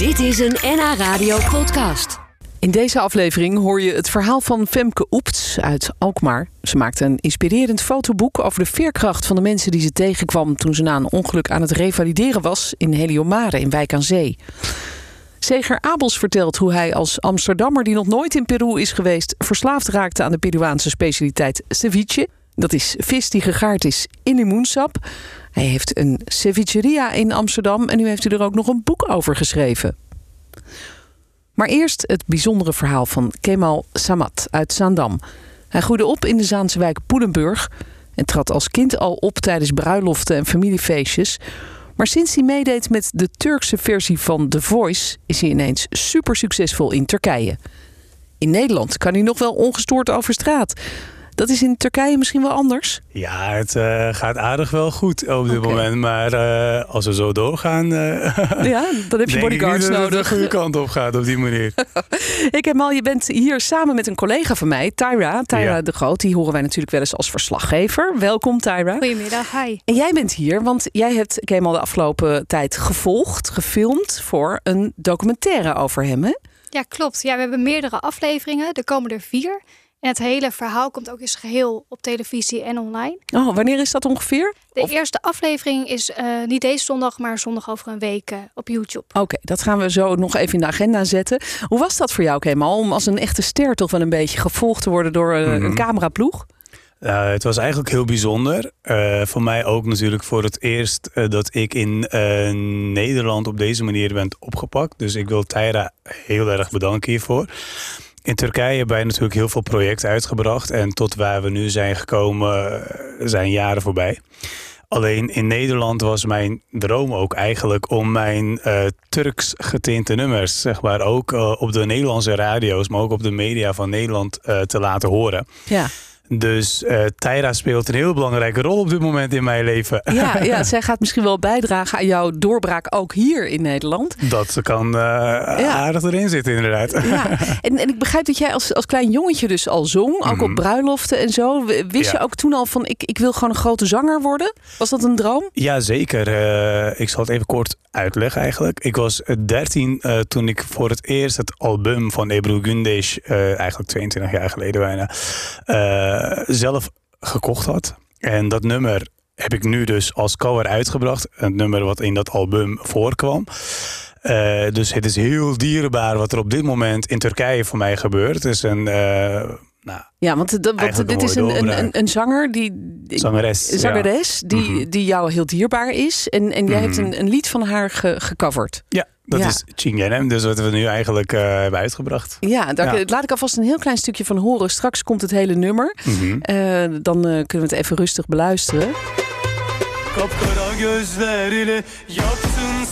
Dit is een NH Radio podcast. In deze aflevering hoor je het verhaal van Femke Oepts uit Alkmaar. Ze maakte een inspirerend fotoboek over de veerkracht van de mensen die ze tegenkwam toen ze na een ongeluk aan het revalideren was in Heliomare in Wijk aan Zee. Zeger Abels vertelt hoe hij als Amsterdammer die nog nooit in Peru is geweest, verslaafd raakte aan de Peruaanse specialiteit ceviche. Dat is vis die gegaard is in limoensap. Hij heeft een cevicheria in Amsterdam en nu heeft hij er ook nog een boek over geschreven. Maar eerst het bijzondere verhaal van Kemal Samat uit Zaandam. Hij groeide op in de Zaanse wijk Poelenburg en trad als kind al op tijdens bruiloften en familiefeestjes. Maar sinds hij meedeed met de Turkse versie van The Voice is hij ineens super succesvol in Turkije. In Nederland kan hij nog wel ongestoord over straat. Dat is in Turkije misschien wel anders. Ja, het uh, gaat aardig wel goed op dit moment. Maar uh, als we zo doorgaan, uh, Ja, dan heb je bodyguards niet dat het nodig. de goede kant op gaat op die manier. Ik heb al, je bent hier samen met een collega van mij, Tyra. Tyra Ja. de Groot. Die horen wij natuurlijk wel eens als verslaggever. Welkom, Tyra. Goedemiddag, hi. En jij bent hier, want jij hebt Kemal de afgelopen tijd gevolgd, gefilmd voor een documentaire over hem. Hè? Ja, klopt. Ja, we hebben meerdere afleveringen. Er komen er vier. En het hele verhaal komt ook eens geheel op televisie en online. Oh, wanneer is dat ongeveer? De Of- eerste aflevering is eh, niet deze zondag, maar zondag over een week eh, op YouTube. Oké, dat gaan we zo nog even in de agenda zetten. Hoe was dat voor jou, Kemal, om als een echte ster toch wel een beetje gevolgd te worden door eh, een Mhm. cameraploeg? Uh, het was eigenlijk heel bijzonder. Uh, voor mij ook natuurlijk voor het eerst uh, dat ik in uh, Nederland op deze manier ben opgepakt. Dus ik wil Tyra heel erg bedanken hiervoor. In Turkije hebben wij natuurlijk heel veel projecten uitgebracht. En tot waar we nu zijn gekomen uh, zijn jaren voorbij. Alleen in Nederland was mijn droom ook eigenlijk om mijn uh, Turks getinte nummers, zeg maar, ook uh, op de Nederlandse radio's, maar ook op de media van Nederland te laten horen. Ja. Dus uh, Tyra speelt een heel belangrijke rol op dit moment in mijn leven. Ja, ja, zij gaat misschien wel bijdragen aan jouw doorbraak ook hier in Nederland. Dat kan uh, ja. aardig erin zitten, inderdaad. Ja. En, en ik begrijp dat jij als, als klein jongetje dus al zong, ook mm op bruiloften en zo. Wist ja. je ook toen al van, ik, ik wil gewoon een grote zanger worden? Was dat een droom? Ja, zeker. Uh, ik zal het even kort uitleggen eigenlijk. Ik was 13 uh, toen ik voor het eerst het album van Ebru Gündeş, eigenlijk 22 jaar geleden bijna, zelf gekocht had. En dat nummer heb ik nu dus als cover uitgebracht. Een nummer wat in dat album voorkwam. Uh, dus het is heel dierbaar wat er op dit moment in Turkije voor mij gebeurt. Het is een... Uh, nou, ja, want de, dit is een, een, een, een, zanger die. Zangeres. Zangeres, ja. die, mm -hmm. die jou heel dierbaar is. En, en jij Mhm. mm -hmm. hebt een, een lied van haar ge, gecoverd. Ja, dat Ja. is Chingenem. Dus wat we nu eigenlijk uh, hebben uitgebracht. Ja, daar Ja. laat ik alvast een heel klein stukje van horen. Straks komt het hele nummer. Mhm. Eh, dan eh, kunnen we het even rustig beluisteren. Kapkara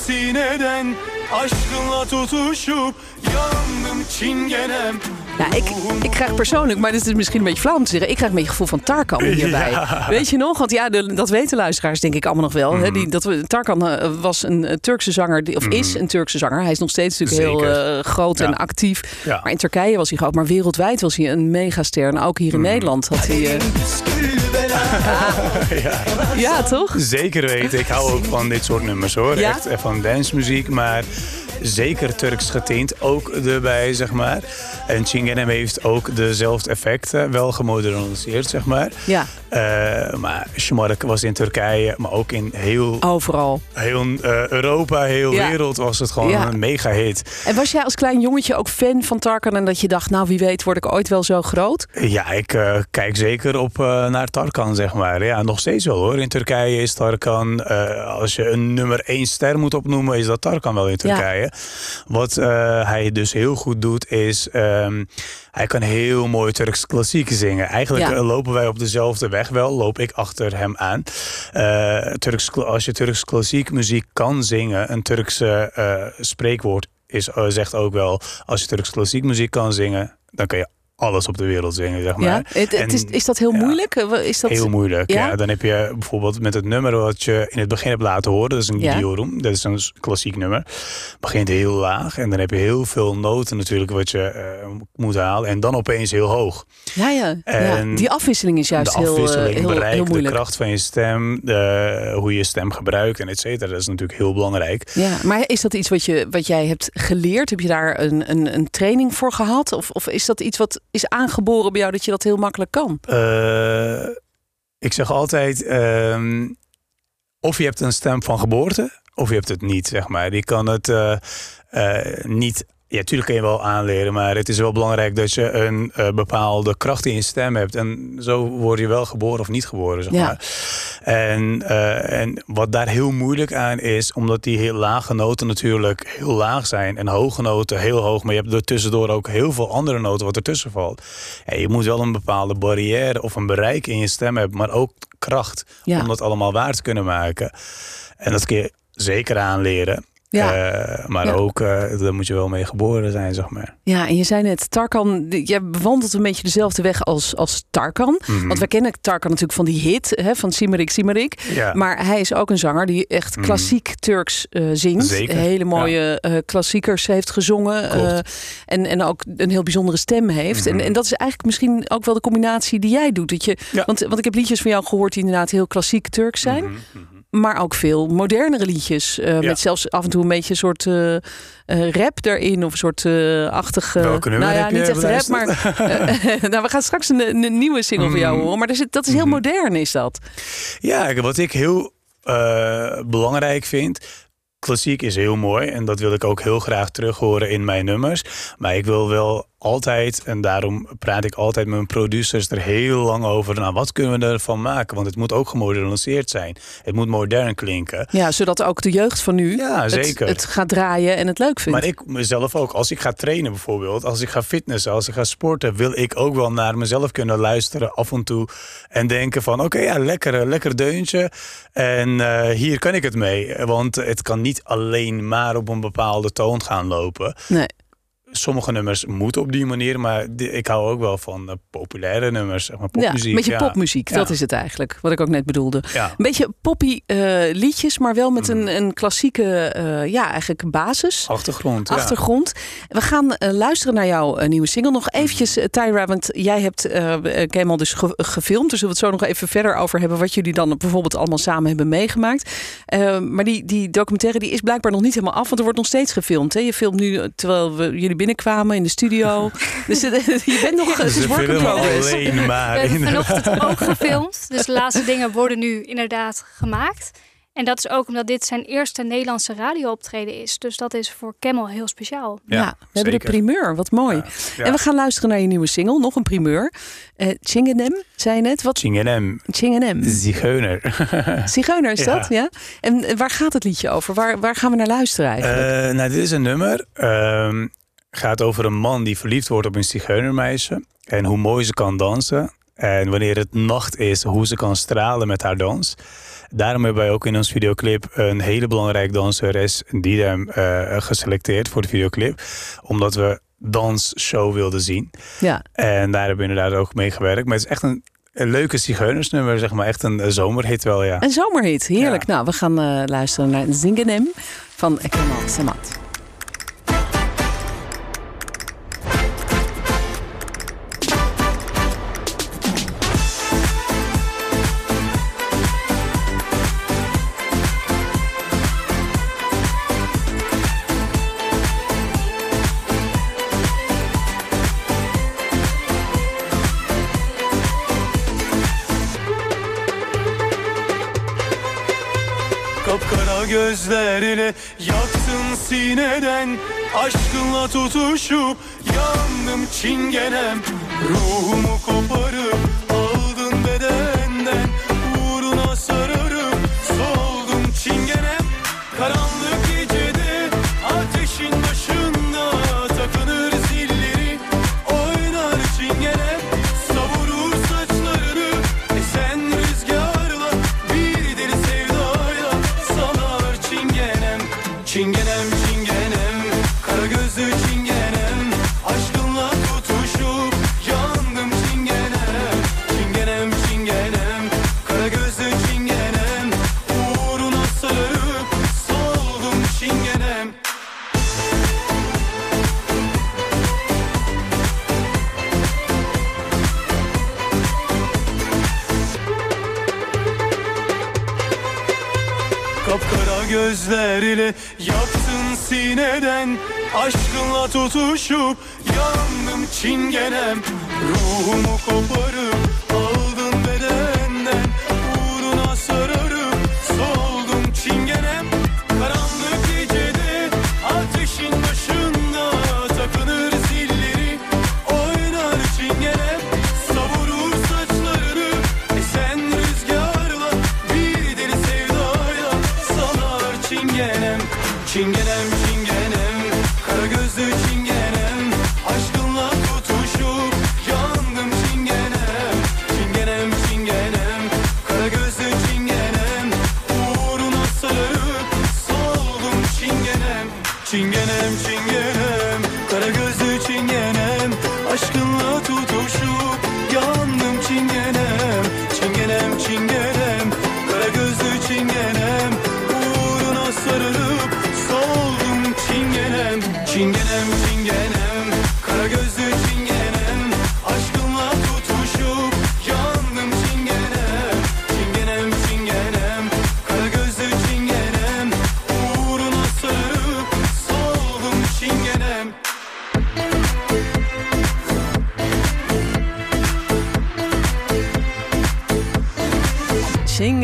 sineden Aşkınla tutuşup yandım çingenem Ja, ik, ik krijg persoonlijk, maar dit is misschien een beetje flauw om te zeggen. Ik krijg een beetje het gevoel van Tarkan hierbij. Ja. Weet je nog? Want ja, de- dat weten luisteraars denk ik allemaal nog wel. Mhm. Hè? Die, dat, we- Tarkan eh, was een eh, Turkse zanger, die, of is een Turkse zanger. Hij is nog steeds natuurlijk heel eh, groot en actief. Ja. Maar in Turkije was hij groot, maar wereldwijd was hij een megaster. En ook hier in Mhm. Nederland had hij... ja. ja, toch? Zeker weten. Ik hou ook van dit soort nummers hoor. Echt van dancemuziek, maar zeker Turks getint ook erbij, zeg maar. En Chingenem heeft ook dezelfde effecten, wel gemoderniseerd, zeg maar. Ja, Eh, maar Şımarık was in Turkije, maar ook in heel, overal. heel eh, Europa, heel Ja. wereld was het gewoon Ja. een mega hit. En was jij als klein jongetje ook fan van Tarkan en dat je dacht, nou wie weet word ik ooit wel zo groot? Ja, ik eh, kijk zeker op naar Tarkan, zeg maar. Ja, nog steeds wel hoor. In Turkije is Tarkan, als je een nummer één ster moet opnoemen, is dat Tarkan wel in Turkije. Wat hij dus heel goed doet, is ehm, hij kan heel mooi Turks klassiek zingen. Eigenlijk lopen wij op dezelfde weg wel, loop ik achter hem aan. Eh, Turks, als je Turks klassiek muziek kan zingen, een Turkse eh, spreekwoord is, eh, zegt ook wel, als je Turks klassiek muziek kan zingen, dan kan je alles op de wereld zingen, zeg maar. Ja? Het, is, is dat heel ja. moeilijk? Eh, Is dat... Heel moeilijk. Ja? Ja? dan heb je bijvoorbeeld met het nummer wat je in het begin hebt laten horen. Dat is een idiorum. Dat is een klassiek nummer. Begint heel laag. En dan heb je heel veel noten natuurlijk wat je eh, moet halen. En dan opeens heel hoog. Ja, ja. En Die afwisseling is juist heel, eh, afwisseling, heel, bereik, heel de kracht van je stem. De, hoe je je stem gebruikt en et cetera. Dat is natuurlijk heel belangrijk. Ja, maar is dat iets wat, je, wat jij hebt geleerd? Heb je daar een, een, een training voor gehad? Of, of is dat iets wat is aangeboren bij jou dat je dat heel makkelijk kan? Eh, ik zeg altijd, ehm, of je hebt een stem van geboorte, of je hebt het niet, zeg maar. Je kan het eh, niet... Ja, natuurlijk kun je wel aanleren, maar het is wel belangrijk dat je een eh, bepaalde kracht in je stem hebt. En zo word je wel geboren of niet geboren, zeg Ja. maar. En, eh, en wat daar heel moeilijk aan is, omdat die heel lage noten natuurlijk heel laag zijn en hoge noten heel hoog, maar je hebt er tussendoor ook heel veel andere noten wat ertussen valt. Ja, je moet wel een bepaalde barrière of een bereik in je stem hebben, maar ook kracht Ja. om dat allemaal waar te kunnen maken. En dat kun je zeker aanleren. Ja. Eh, maar Ja. ook, eh, daar moet je wel mee geboren zijn, zeg maar. Ja, en je zei net, Tarkan, jij bewandelt een beetje dezelfde weg als, als Tarkan. Mhm. Want wij kennen Tarkan natuurlijk van die hit hè, van Simerik Simerik. Ja. Maar hij is ook een zanger die echt Mhm. klassiek Turks eh, zingt. Zeker, Hele mooie klassiekers heeft gezongen. En, en ook een heel bijzondere stem heeft. Mhm. en, en dat is eigenlijk misschien ook wel de combinatie die jij doet. Dat je, want, want ik heb liedjes van jou gehoord die inderdaad heel klassiek Turks zijn. Maar ook veel modernere liedjes. eh, Ja. Met zelfs af en toe een beetje een soort eh, eh, rap erin. Of een soort achtige... Welke nou ja, niet echt rap, maar... nou, we gaan straks een, een nieuwe single van jou Mhm. horen. Maar zit- dat is heel Mhm. modern, is dat? Ja, wat ik heel belangrijk vind. Klassiek is heel mooi en dat wil ik ook heel graag terug horen in mijn nummers. Maar ik wil wel altijd, en daarom praat ik altijd met mijn producers er heel lang over. Nou, wat kunnen we ervan maken? Want het moet ook gemoderniseerd zijn. Het moet modern klinken. Ja, zodat ook de jeugd van nu Ja, het, zeker. het gaat draaien en het leuk vindt. Maar ik mezelf ook. Als ik ga trainen bijvoorbeeld, als ik ga fitnessen, als ik ga sporten, wil ik ook wel naar mezelf kunnen luisteren af en toe. En denken van oké, ja, lekker, lekker deuntje. En eh, hier kan ik het mee. Want het kan niet alleen maar op een bepaalde toon gaan lopen. Nee. Sommige nummers moeten op die manier, maar ik hou ook wel van eh, populaire nummers, zeg maar Ja, popmuziek. een beetje ja. popmuziek, Ja. dat is het eigenlijk. Wat ik ook net bedoelde. Ja. Een beetje poppy eh, liedjes, maar wel met een, een klassieke, eh, ja, eigenlijk basis. Achtergrond. ja. achtergrond. We gaan luisteren naar jouw nieuwe single. Nog eventjes, Tyra, want jij hebt Kemal dus ge- gefilmd. Dus we het zo nog even verder over hebben... wat jullie dan bijvoorbeeld allemaal samen hebben meegemaakt. Maar die, die documentaire die is blijkbaar nog niet helemaal af... want er wordt nog steeds gefilmd. Hè? Je filmt nu terwijl we, jullie binnenkwamen in de studio. dus eh, je bent nog... het is Ze work in filmen progress. alleen We maar. hebben inderdaad. vanochtend ook gefilmd. Dus de laatste dingen worden nu inderdaad gemaakt. En dat is ook omdat dit zijn eerste Nederlandse radiooptreden is. Dus dat is voor Camel heel speciaal. Ja, Ja, we hebben de primeur. Wat mooi. Ja, ja. En we gaan luisteren naar je nieuwe single. Nog een primeur. Eh Chingenem, zei je net. Wat? Chingenem, Chingenem. zigeuner. Zigeuner is Ja. dat, ja? En eh, waar gaat het liedje over? Waar, waar gaan we naar luisteren eigenlijk? Eh, nou, dit is een nummer. ehm gaat over een man die verliefd wordt op een zigeunermeisje. En hoe mooi ze kan dansen. En wanneer het nacht is, hoe ze kan stralen met haar dans. Daarom hebben wij ook in ons videoclip een hele belangrijke danseres, Didem, eh geselecteerd voor de videoclip. Omdat we dansshow wilden zien. ja. En daar hebben we inderdaad ook mee gewerkt. Maar het is echt een, een leuke zigeunersnummer, zeg maar. Echt een, zomerhit wel, ja. Een zomerhit, heerlijk. Ja. Nou, we gaan eh, luisteren naar Zingenem van Kemal Samat. Gözlerini yaktın sineden. Aşkınla tutuşup yandım çingenem. Ruhumu koparıp gözlerle Yaktın sineden. Aşkınla tutuşup Yandım çingenem. Ruhumu koparıp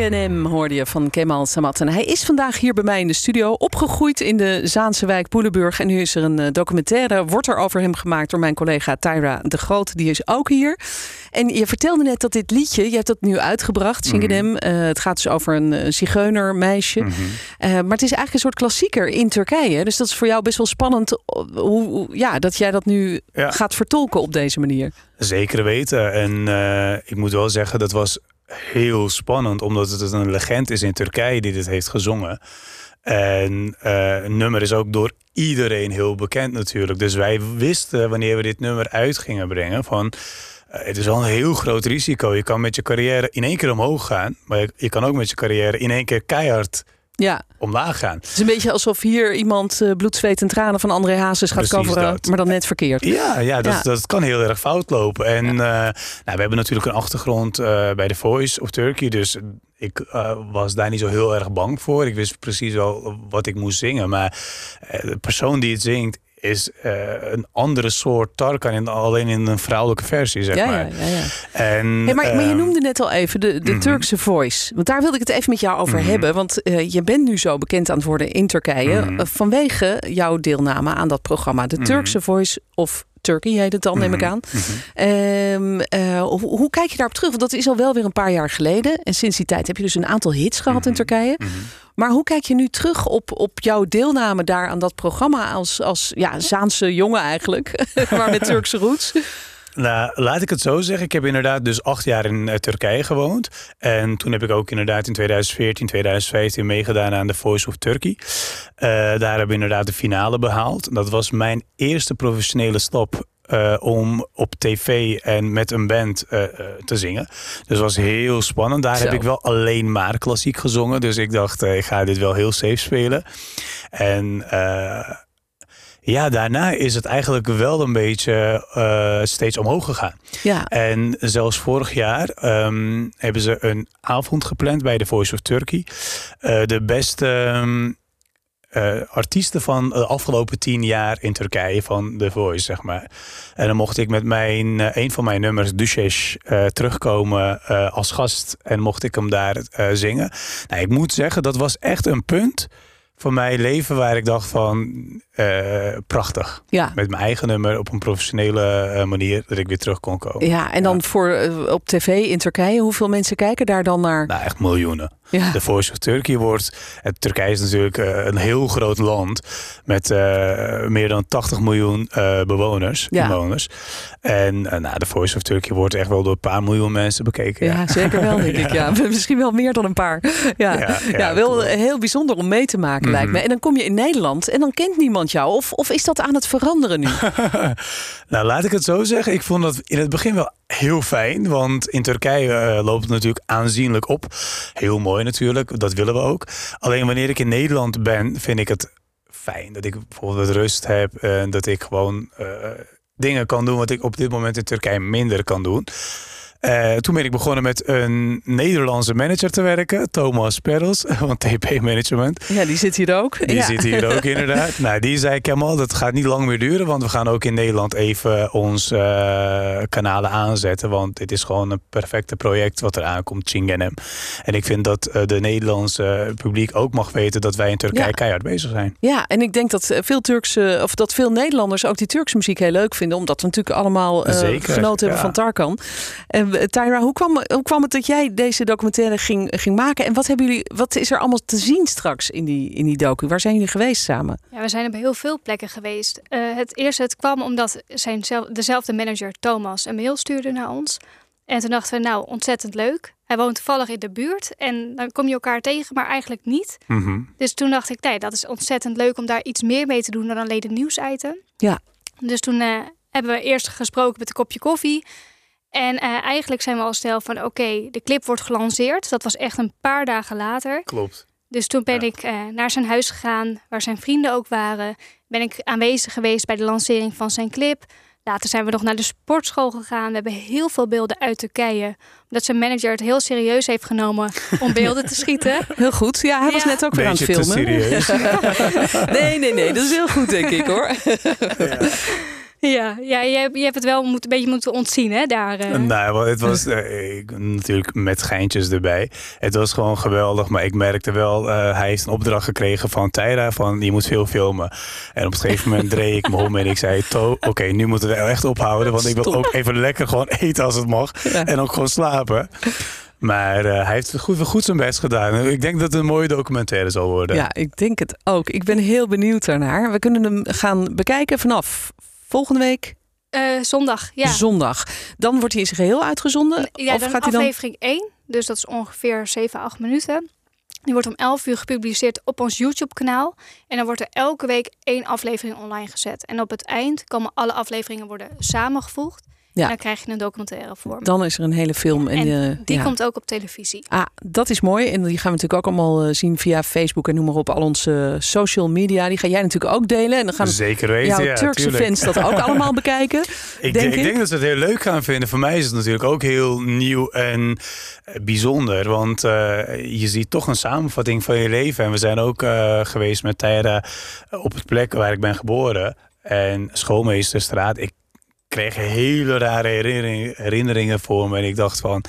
Singenem hoorde je van Kemal Samat. En hij is vandaag hier bij mij in de studio. Opgegroeid in de Zaanse wijk Poelenburg. En nu is er een eh, documentaire, wordt er over hem gemaakt door mijn collega Tyra de Groot. Die is ook hier. En je vertelde net dat dit liedje, je hebt dat nu uitgebracht, Singenem. Eh, het gaat dus over een uh, zigeunermeisje. Mhm. Eh, maar het is eigenlijk een soort klassieker in Turkije. Dus dat is voor jou best wel spannend eh, hoe, hoe- ja, dat jij dat nu Ja. gaat vertolken op deze manier. Zeker weten. En eh, ik moet wel zeggen, dat was heel spannend, omdat het een legend is in Turkije die dit heeft gezongen. En eh, het nummer is ook door iedereen heel bekend natuurlijk. Dus wij wisten wanneer we dit nummer uit gingen brengen van... eh, het is wel een heel groot risico. Je kan met je carrière in één keer omhoog gaan. Maar je, je kan ook met je carrière in één keer keihard Ja, omlaag gaan. het is een beetje alsof hier iemand eh, bloed, zweet en tranen van André Hazes gaat Precies coveren, dat. maar dan net verkeerd. Ja, ja, dat, Ja. dat kan heel erg fout lopen. En eh, nou, we hebben natuurlijk een achtergrond eh, bij The Voice of Turkey. Dus ik was daar niet zo heel erg bang voor. Ik wist precies wel wat ik moest zingen. Maar de persoon die het zingt is eh, een andere soort Tarkan. En alleen in een vrouwelijke versie, zeg Ja, maar. ja, ja, ja. En, Hey, maar, maar je ehm, noemde net al even de, de mhm. Turkse voice. Want daar wilde ik het even met jou over Mhm. hebben. Want eh, je bent nu zo bekend aan het worden in Turkije. Mhm. eh, vanwege jouw deelname aan dat programma. De. Turkse voice of Turkey heet het dan, neem ik Mhm, aan. mhm. Ehm, eh, hoe, kijk je daarop terug? Want dat is al wel weer een paar jaar geleden. En sinds die tijd heb je dus een aantal hits gehad in Mhm. Turkije. Maar hoe kijk je nu terug op, op jouw deelname daar aan dat programma als, als ja, Zaanse jongen eigenlijk, maar met Turkse roots? Nou, laat ik het zo zeggen. Ik heb inderdaad dus acht jaar in eh, Turkije gewoond. En toen heb ik ook inderdaad in 2014, 2015 meegedaan aan The Voice of Turkey. Eh, daar hebben we inderdaad de finale behaald. Dat was mijn eerste professionele stap eh, om op tv en met een band te zingen. Dus was heel spannend. Daar Zo. heb ik wel alleen maar klassiek gezongen. Dus ik dacht, ik ga dit wel heel safe spelen. En ja, daarna is het eigenlijk wel een beetje eh, steeds omhoog gegaan. Ja, En zelfs vorig jaar ehm, hebben ze een avond gepland bij The Voice of Turkey. Eh, de beste ehm, eh, artiesten van de afgelopen tien jaar in Turkije van The Voice, zeg maar. En dan mocht ik met mijn, een van mijn nummers, Duchesh, eh, terugkomen als gast. En mocht ik hem daar zingen. Nou, ik moet zeggen, dat was echt een punt van mijn leven waar ik dacht van, eh, prachtig. ja. Met mijn eigen nummer op een professionele eh, manier dat ik weer terug kon komen. Ja, en dan voor eh, op tv in Turkije, hoeveel mensen kijken daar dan naar? Nou, echt miljoenen. Ja, De Voice of Turkey wordt... Turkije is natuurlijk eh, een heel groot land... met eh, meer dan 80 miljoen eh, bewoners, Ja. inwoners. En nou, de Voice of Turkey wordt echt wel door een paar miljoen mensen bekeken. ja, zeker wel, denk ik. Ja. Misschien wel meer dan een paar. Ja, ja, wel heel bijzonder om mee te maken, lijkt me. Mhm. En dan kom je in Nederland en dan kent niemand jou. Of, of is dat aan het veranderen nu? nou, laat ik het zo zeggen. Ik vond dat in het begin wel heel fijn. Want in Turkije loopt het natuurlijk aanzienlijk op. Heel mooi natuurlijk, dat willen we ook. Alleen wanneer ik in Nederland ben, vind ik het fijn. Dat ik bijvoorbeeld rust heb. En dat ik gewoon eh, dingen kan doen wat ik op dit moment in Turkije minder kan doen. Eh, toen ben ik begonnen met een Nederlandse manager te werken, Thomas Perels, van TP Management. Ja, die zit hier ook. Die ja. zit hier ook inderdaad. Nou, die zei Kemal, dat gaat niet lang meer duren, want we gaan ook in Nederland even onze eh, kanalen aanzetten, want dit is gewoon een perfecte project wat er aankomt, Chingenem. En ik vind dat eh, de Nederlandse publiek ook mag weten dat wij in Turkije Ja. keihard bezig zijn. Ja, en ik denk dat veel Turkse, of dat veel Nederlanders ook die Turkse muziek heel leuk vinden, omdat we natuurlijk allemaal genoten hebben ja. van Tarkan. En Tyra, hoe kwam, hoe kwam het dat jij deze documentaire ging, ging maken? En wat hebben jullie, wat is er allemaal te zien straks in die, in die docu? Waar zijn jullie geweest samen? Ja, we zijn op heel veel plekken geweest. Eh, het eerste, het kwam omdat zijn zelf, dezelfde manager Thomas een mail stuurde naar ons. En toen dachten we, nou, ontzettend leuk. Hij woont toevallig in de buurt en dan kom je elkaar tegen, maar eigenlijk niet. Mhm. Dus toen dacht ik, nee, dat is ontzettend leuk om daar iets meer mee te doen dan alleen een nieuwsitem. Ja. Dus toen eh, hebben we eerst gesproken met een kopje koffie. En eh, eigenlijk zijn we al snel van, oké, de clip wordt gelanceerd. Dat was echt een paar dagen later. Klopt. Dus toen ben Ja. ik eh, naar zijn huis gegaan, waar zijn vrienden ook waren. Ben ik aanwezig geweest bij de lancering van zijn clip. Later zijn we nog naar de sportschool gegaan. We hebben heel veel beelden uit Turkije. Omdat zijn manager het heel serieus heeft genomen om beelden te schieten. Heel goed. Ja, hij was net ook weer aan het Beetje te filmen. serieus. nee, nee, nee. Dat is heel goed, denk ik hoor. Ja, ja je, hebt, je hebt het wel moet, een beetje moeten ontzien, hè, daar. eh. Nou, het was eh, ik- natuurlijk met geintjes erbij. Het was gewoon geweldig, maar ik merkte wel, eh, hij heeft een opdracht gekregen van Tyra van je moet veel filmen. En op een gegeven moment dreef ik me om en ik zei, To, oké, nu moeten we echt ophouden, want ik wil ook even lekker gewoon eten als het mag Ja. en ook gewoon slapen. Maar eh, hij heeft goed, goed zijn best gedaan. Ik denk dat het een mooie documentaire zal worden. Ja, ik denk het ook. Ik ben heel benieuwd daarnaar. We kunnen hem gaan bekijken vanaf volgende week Eh, zondag, ja. zondag. Dan wordt hij in zijn geheel uitgezonden. Ja, of dan gaat hij dan aflevering 1. Dus dat is ongeveer 7, 8 minuten. Die wordt om 11 uur gepubliceerd op ons YouTube-kanaal. En dan wordt er elke week één aflevering online gezet. En op het eind komen alle afleveringen worden samengevoegd. Ja. En dan krijg je een documentaire vorm. Dan is er een hele film. En, En eh, die ja. komt ook op televisie. Ah, dat is mooi. En die gaan we natuurlijk ook allemaal eh, zien via Facebook en noem maar op. Al onze eh, social media. Die ga jij natuurlijk ook delen. En dan gaan Zeker weten, jouw ja, Turkse tuurlijk. fans dat ook allemaal bekijken. Ik, denk ik ik. denk dat ze het heel leuk gaan vinden. Voor mij is het natuurlijk ook heel nieuw en bijzonder. Want eh, je ziet toch een samenvatting van je leven. En we zijn ook geweest met Tyra op het plek waar ik ben geboren. En schoolmeesterstraat. Ik kreeg hele rare herinnering- herinneringen voor me. En ik dacht van...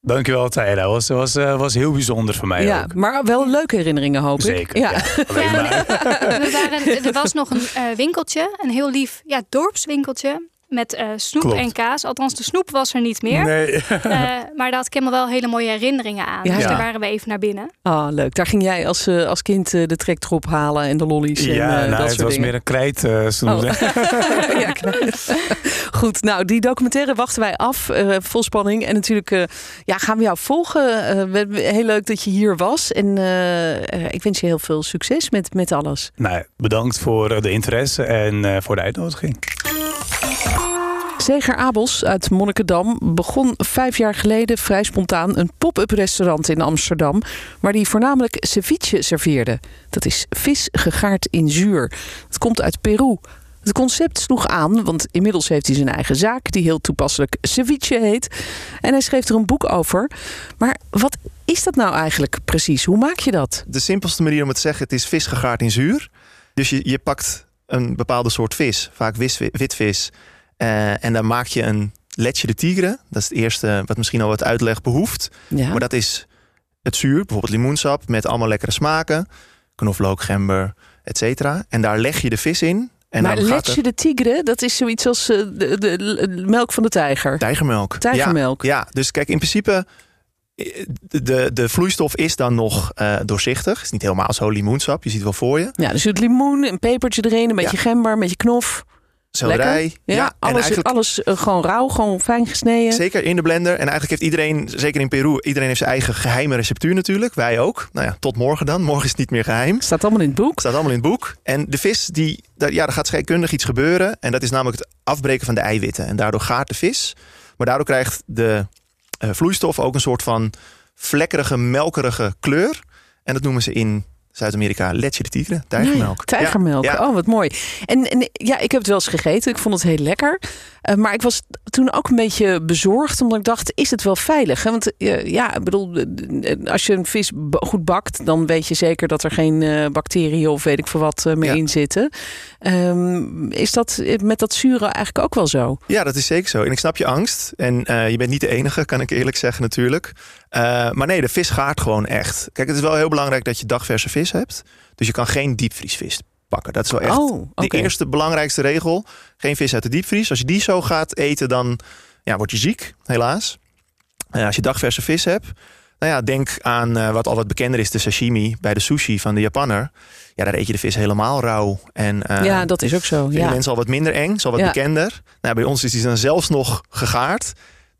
Dankjewel Tyra. Was, was, eh, was heel bijzonder voor mij Ja, ook. maar wel leuke herinneringen hoop ik. Zeker. Ja. Ja. Alleen Ja, maar. We waren, er was nog een eh, winkeltje, een heel lief ja, dorpswinkeltje. Met eh, snoep Klopt. en kaas. Althans, de snoep was er niet meer. Nee. Eh, maar daar had Kemmel wel hele mooie herinneringen aan. Ja. Dus daar waren we even naar binnen. Ah, leuk. Daar ging jij als, eh, als kind de trektrop halen en de lollies en Ja, eh, nou, dat het soort was dingen. meer een krijt eh, snoep. Oh. ja. Goed, nou die documentaire wachten wij af, eh, vol spanning. En natuurlijk eh, ja, gaan we jou volgen. Eh, heel leuk dat je hier was. En eh, eh, ik wens je heel veel succes met, met alles. Nou, bedankt voor eh, de interesse en eh, voor de uitnodiging. Zeger Abels uit Monnikendam begon vijf jaar geleden vrij spontaan een pop-up restaurant in Amsterdam. Waar hij voornamelijk ceviche serveerde. Dat is vis gegaard in zuur. Het komt uit Peru. Het concept sloeg aan, want inmiddels heeft hij zijn eigen zaak, die heel toepasselijk ceviche heet. En hij schreef er een boek over. Maar wat is dat nou eigenlijk precies? Hoe maak je dat? De simpelste manier om het te zeggen, het is vis gegaard in zuur. Dus je, je pakt een bepaalde soort vis, vaak witvis. Eh, en dan maak je een letje de tigre. Dat is het eerste wat misschien al wat uitleg behoeft. Ja. Maar dat is het zuur, bijvoorbeeld limoensap, met allemaal lekkere smaken. Knoflook, gember, et cetera. En daar leg je de vis in. En maar dan letje de tigre, dat is zoiets als eh, de, de, de melk van de tijger. Tijgermelk. Tijgermelk. Ja, ja, dus kijk, in principe... eh, De, de vloeistof is dan nog eh, doorzichtig. Het is niet helemaal zo limoensap. Je ziet het wel voor je. Ja, dus het limoen, een pepertje erin, een beetje gember, een beetje knof. Selderij. Lekker. Ja, Ja, en alles, eigenlijk alles eh, gewoon rauw, gewoon fijn gesneden. zeker in de blender. En eigenlijk heeft iedereen, zeker in Peru, iedereen heeft zijn eigen geheime receptuur natuurlijk. Wij ook. Nou ja, tot morgen dan. Morgen is het niet meer geheim. Staat allemaal in het boek. staat allemaal in het boek. En de vis, die, daar, ja, daar gaat scheikundig iets gebeuren. En dat is namelijk het afbreken van de eiwitten. En daardoor gaat de vis. Maar daardoor krijgt de eh, vloeistof ook een soort van vlekkerige, melkerige kleur. En dat noemen ze in Zuid-Amerika leche de tigre, tijgermelk. Ja, tijgermelk, Ja, oh wat mooi. En, en ja, ik heb het wel eens gegeten. Ik vond het heel lekker. Eh, maar ik was toen ook een beetje bezorgd, omdat ik dacht, is het wel veilig? Hè? Want eh, ja, ik bedoel, eh, als je een vis goed bakt, dan weet je zeker dat er geen bacteriën of weet ik veel wat meer Ja. in zitten. Ehm, is dat met dat zure eigenlijk ook wel zo? Ja, dat is zeker zo. En ik snap je angst. En je bent niet de enige, kan ik eerlijk zeggen natuurlijk. Eh, maar nee, de vis gaart gewoon echt. Kijk, het is wel heel belangrijk dat je dagverse vis hebt. Dus je kan geen diepvriesvis pakken. Dat is wel echt Oh, de eerste belangrijkste regel. Geen vis uit de diepvries. Als je die zo gaat eten, dan ja, word je ziek, helaas. Eh, als je dagverse vis hebt, nou ja, denk aan eh, wat al wat bekender is, de sashimi bij de sushi van de Japanner. Ja, daar eet je de vis helemaal rauw. En, ja, dat is ook zo. Ja. mensen al wat minder eng, al wat Ja. bekender. Nou, bij ons is die dan zelfs nog gegaard.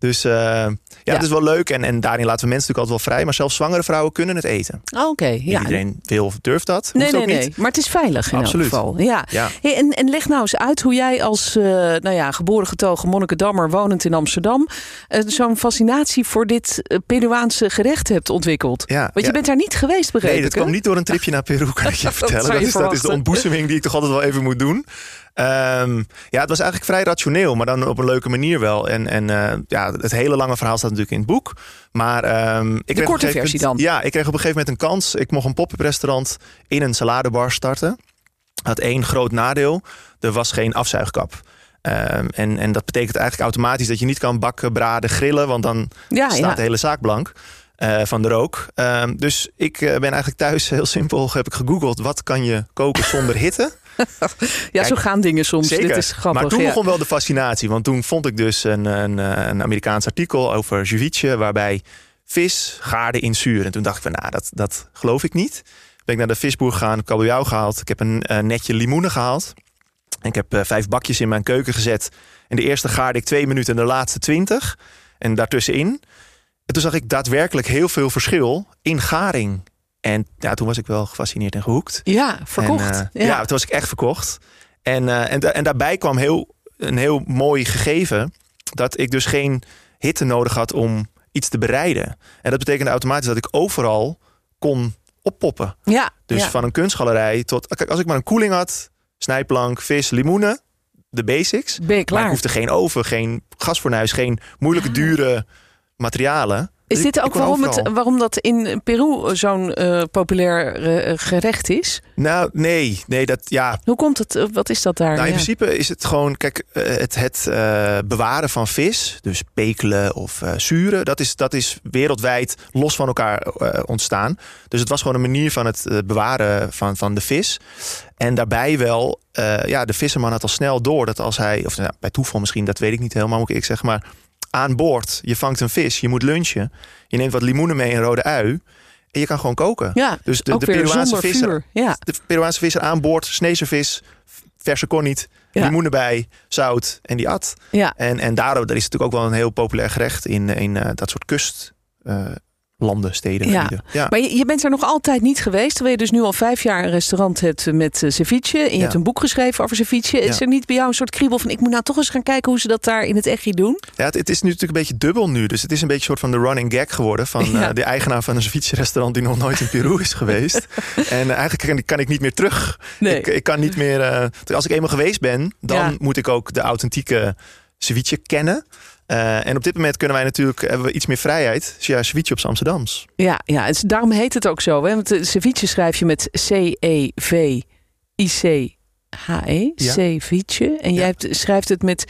Dus eh, ja, Ja. het is wel leuk. En, en daarin laten we mensen natuurlijk altijd wel vrij. Maar zelfs zwangere vrouwen kunnen het eten. Oh, Oké, ja. iedereen wil of durft dat. Nee, nee, ook nee. niet. Maar het is veilig in Absoluut. elk geval. Ja. Ja. Hey, en, en leg nou eens uit hoe jij als eh, nou ja, geboren getogen Monnikendammer wonend in Amsterdam eh, zo'n fascinatie voor dit Peruaanse gerecht hebt ontwikkeld. Ja, Want je bent daar niet geweest, begreep Nee, dat kwam niet door een tripje naar Peru, kan ik je Dat vertellen. Dat is, dat is de ontboezeming die ik toch altijd wel even moet doen. Ehm, ja, het was eigenlijk vrij rationeel, maar dan op een leuke manier wel. En, en eh, ja, het hele lange verhaal staat natuurlijk in het boek. Maar ehm, ik kreeg korte versie moment- dan. Ja, ik kreeg op een gegeven moment een kans. Ik mocht een pop-up restaurant in een saladebar starten. Had één groot nadeel. Er was geen afzuigkap. Ehm, en, en dat betekent eigenlijk automatisch dat je niet kan bakken, braden, grillen. Want dan Ja, staat ja. de hele zaak blank eh, van de rook. Dus ik eh, ben eigenlijk thuis heel simpel. Heb ik gegoogeld wat kan je koken zonder hitte. ja, zo gaan dingen soms. Zeker. Dit is grappig. maar toen ja. begon wel de fascinatie. Want toen vond ik dus een, een, een Amerikaans artikel over ceviche. Waarbij vis gaarde in zuur. En toen dacht ik van nou dat, dat geloof ik niet. Ben ik naar de visboer gegaan, kabeljauw gehaald. Ik heb een netje limoenen gehaald. En ik heb eh, vijf bakjes in mijn keuken gezet. En de eerste gaarde ik twee minuten en de laatste twintig. En daartussenin. En toen zag ik daadwerkelijk heel veel verschil in garing. En ja, toen was ik wel gefascineerd en gehoekt. Ja, verkocht. En, eh, ja. toen was ik echt verkocht. En, eh, en, da- en daarbij kwam heel, een heel mooi gegeven. Dat ik dus geen hitte nodig had om iets te bereiden. En dat betekende automatisch dat ik overal kon oppoppen. ja. Dus ja. van een kunstgalerij tot... Kijk, als ik maar een koeling had, snijplank, vis, limoenen. De basics. ben je Maar klaar. ik hoefde geen oven, geen gasfornuis, geen moeilijke dure materialen. Is dit ook waarom, het, waarom dat in Peru zo'n eh, populair eh, gerecht is? Nou, nee. Nee, dat... Ja, Hoe komt het? Eh, Wat is dat daar? Nou, in Ja. principe is het gewoon, kijk, het, het bewaren van vis, dus pekelen of zuren, dat is, dat is wereldwijd los van elkaar ontstaan. Dus het was gewoon een manier van het bewaren van, van de vis. En daarbij wel, ja, de visserman had al snel door dat als hij, of nou, bij toeval misschien, dat weet ik niet helemaal, moet ik zeggen, maar aan boord, je vangt een vis, je moet lunchen, je neemt wat limoenen mee en rode ui. En je kan gewoon koken. Ja, Dus de, de Peruaanse visser. Ja. de Peruaanse visser aan boord, sneeze vis, verse corniet, Ja. limoen erbij, zout en die at. Ja. En, en daardoor er is het natuurlijk ook wel een heel populair gerecht in, in eh, dat soortkustlanden, landen, steden. Ja. ja. Maar je, je bent er nog altijd niet geweest. Terwijl je dus nu al vijf jaar een restaurant hebt met eh, ceviche. En je Ja. hebt een boek geschreven over ceviche. Is Ja. er niet bij jou een soort kriebel van... ik moet nou toch eens gaan kijken hoe ze dat daar in het echtje doen? Ja, het, het is nu natuurlijk een beetje dubbel nu. Dus het is een beetje een soort van de running gag geworden. Van eh, de eigenaar van een ceviche-restaurant die nog nooit in Peru is geweest. en eh, eigenlijk kan, ik- kan ik niet meer terug. Nee. Ik, ik kan niet meer... eh, als ik eenmaal geweest ben, dan moet ik ook de authentieke ceviche kennen. Eh, en op dit moment kunnen wij natuurlijk hebben we iets meer vrijheid. Dus ja, ceviche op Amsterdams. Ja, ja is- daarom heet het ook zo. Hè? Want eh, ceviche schrijf je met C-E-V-I-C-H-E. Ja. Ceviche. En jij Ja. hebt, schrijft het met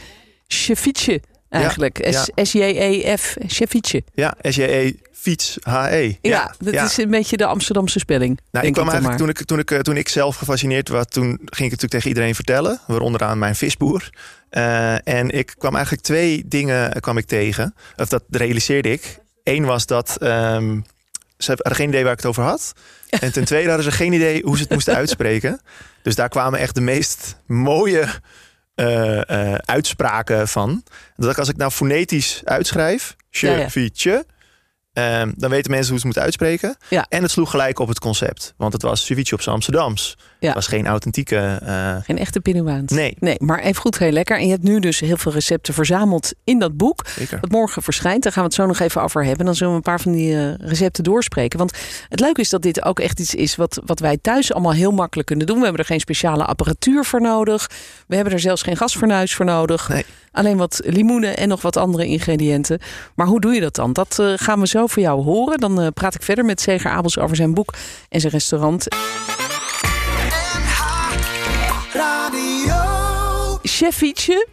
ceviche eigenlijk. ja. S-J-E-F. Ceviche. Ja, S-J-E, fiets, H-E. Ja, dat ja. is een beetje de Amsterdamse spelling. Nou, ik kwam eigenlijk toen ik, toen, ik, eh, toen ik zelf gefascineerd was, toen ging ik het natuurlijk tegen iedereen vertellen, waaronder aan mijn visboer. Eh, en ik kwam eigenlijk twee dingen eh, kwam ik tegen, of dat realiseerde ik. Eén was dat ehm, ze hadden geen idee waar ik het over had. En ten tweede hadden ze geen idee hoe ze het moesten uitspreken. Dus daar kwamen echt de meest mooie eh, eh, uitspraken van. Dat ik als ik nou fonetisch uitschrijf, Ja, ja. ceviche, ehm, dan weten mensen hoe ze het moeten uitspreken. Ja. En het sloeg gelijk op het concept. Want het was ceviche op z'n Amsterdams. Ja. Het was geen authentieke... eh, Geen echte Peruaans. Nee. nee. Maar even goed, heel lekker. En je hebt nu dus heel veel recepten verzameld in dat boek. zeker. Dat morgen verschijnt. Daar gaan we het zo nog even over hebben. Dan zullen we een paar van die eh, recepten doorspreken. Want het leuke is dat dit ook echt iets is wat, wat wij thuis allemaal heel makkelijk kunnen doen. We hebben er geen speciale apparatuur voor nodig. We hebben er zelfs geen gasfornuis voor nodig. Nee. Alleen wat limoenen en nog wat andere ingrediënten. Maar hoe doe je dat dan? Dat eh, gaan we zo voor jou horen. Dan praat ik verder met Zeger Abels over zijn boek en zijn restaurant. Chef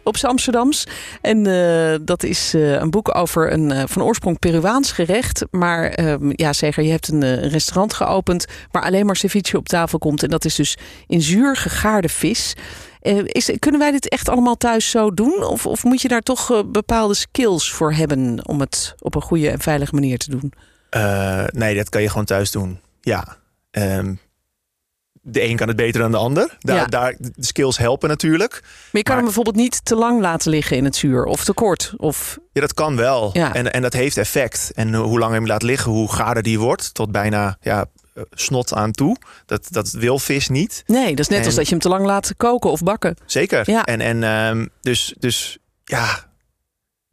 op Amsterdams. En eh, dat is eh, een boek over een eh, van oorsprong Peruaans gerecht. Maar ehm, ja, Zeger, je hebt een restaurant geopend waar alleen maar ceviche op tafel komt. En dat is dus in zuur gegaarde vis. Is, kunnen wij dit echt allemaal thuis zo doen? Of, of moet je daar toch bepaalde skills voor hebben om het op een goede en veilige manier te doen? Nee, dat kan je gewoon thuis doen. Ja. Ehm, de een kan het beter dan de ander. Daar, Ja. daar, de skills helpen natuurlijk. Maar je kan Maar- hem bijvoorbeeld niet te lang laten liggen in het zuur of te kort. Of, Ja, dat kan wel. Ja. En, en dat heeft effect. En hoe langer je hem laat liggen, hoe gaarder die wordt. Tot bijna ja, snot aan toe. Dat, dat wil vis niet. nee, dat is net En- als dat je hem te lang laat koken of bakken. Zeker. Ja. En, en ehm, dus, dus ja,